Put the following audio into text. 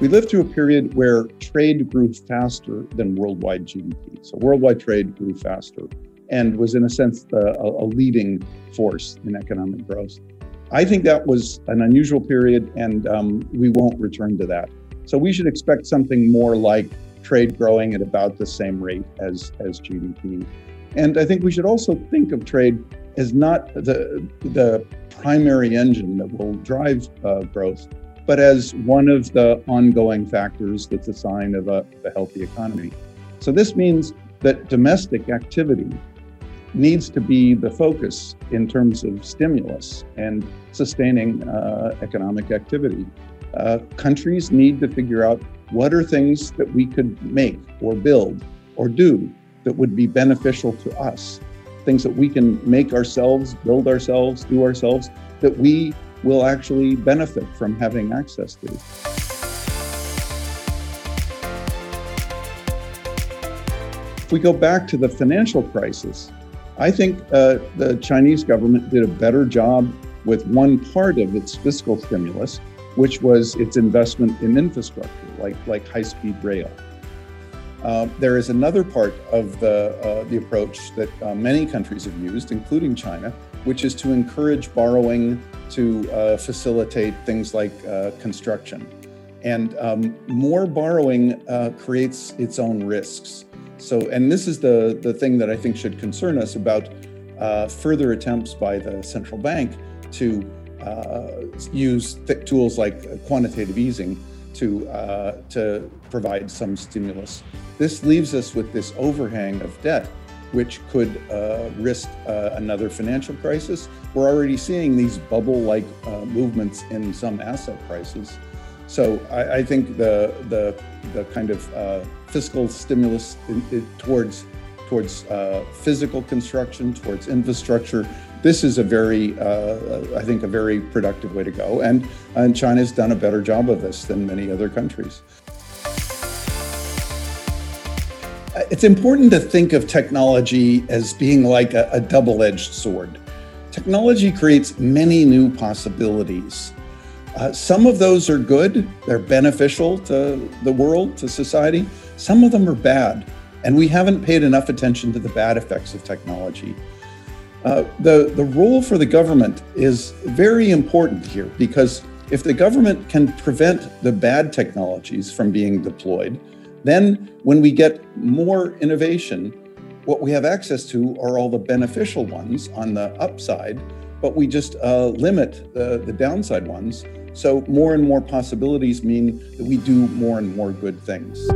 We lived through a period where trade grew faster than worldwide GDP. So worldwide trade grew faster and was, in a sense, a, a leading force in economic growth. I think that was an unusual period, and um, we won't return to that. So we should expect something more like trade growing at about the same rate as, as GDP. And I think we should also think of trade as not the, the primary engine that will drive uh, growth, but as one of the ongoing factors that's a sign of a, a healthy economy. So this means that domestic activity needs to be the focus in terms of stimulus and sustaining uh, economic activity. Uh, countries need to figure out what are things that we could make or build or do that would be beneficial to us, things that we can make ourselves, build ourselves, do ourselves, that we will actually benefit from having access to. If we go back to the financial crisis, I think uh, the Chinese government did a better job with one part of its fiscal stimulus, which was its investment in infrastructure, like, like high speed rail. Uh, there is another part of the, uh, the approach that uh, many countries have used, including China, which is to encourage borrowing to uh, facilitate things like uh, construction. And um, more borrowing creates its own risks. So, and this is the, the thing that I think should concern us about further attempts by the central bank to use tools like quantitative easing to, uh, to provide some stimulus. This leaves us with this overhang of debt, which could uh, risk uh, another financial crisis. We're already seeing these bubble like uh, movements in some asset prices. So I, I, think the, the, the kind of uh, fiscal stimulus in, in, towards, towards uh, physical construction, towards infrastructure, this is a very, uh, I think, a very productive way to go. And, and China's done a better job of this than many other countries. It's important to think of technology as being like a, a double edged sword. Technology creates many new possibilities. Uh, some of those are good, they're beneficial to the world, to society. Some of them are bad, and we haven't paid enough attention to the bad effects of technology. Uh, the, the role for the government is very important here because if the government can prevent the bad technologies from being deployed, then when we get more innovation, what we have access to are all the beneficial ones on the upside, but we just uh, limit the, the downside ones. So more and more possibilities mean that we do more and more good things.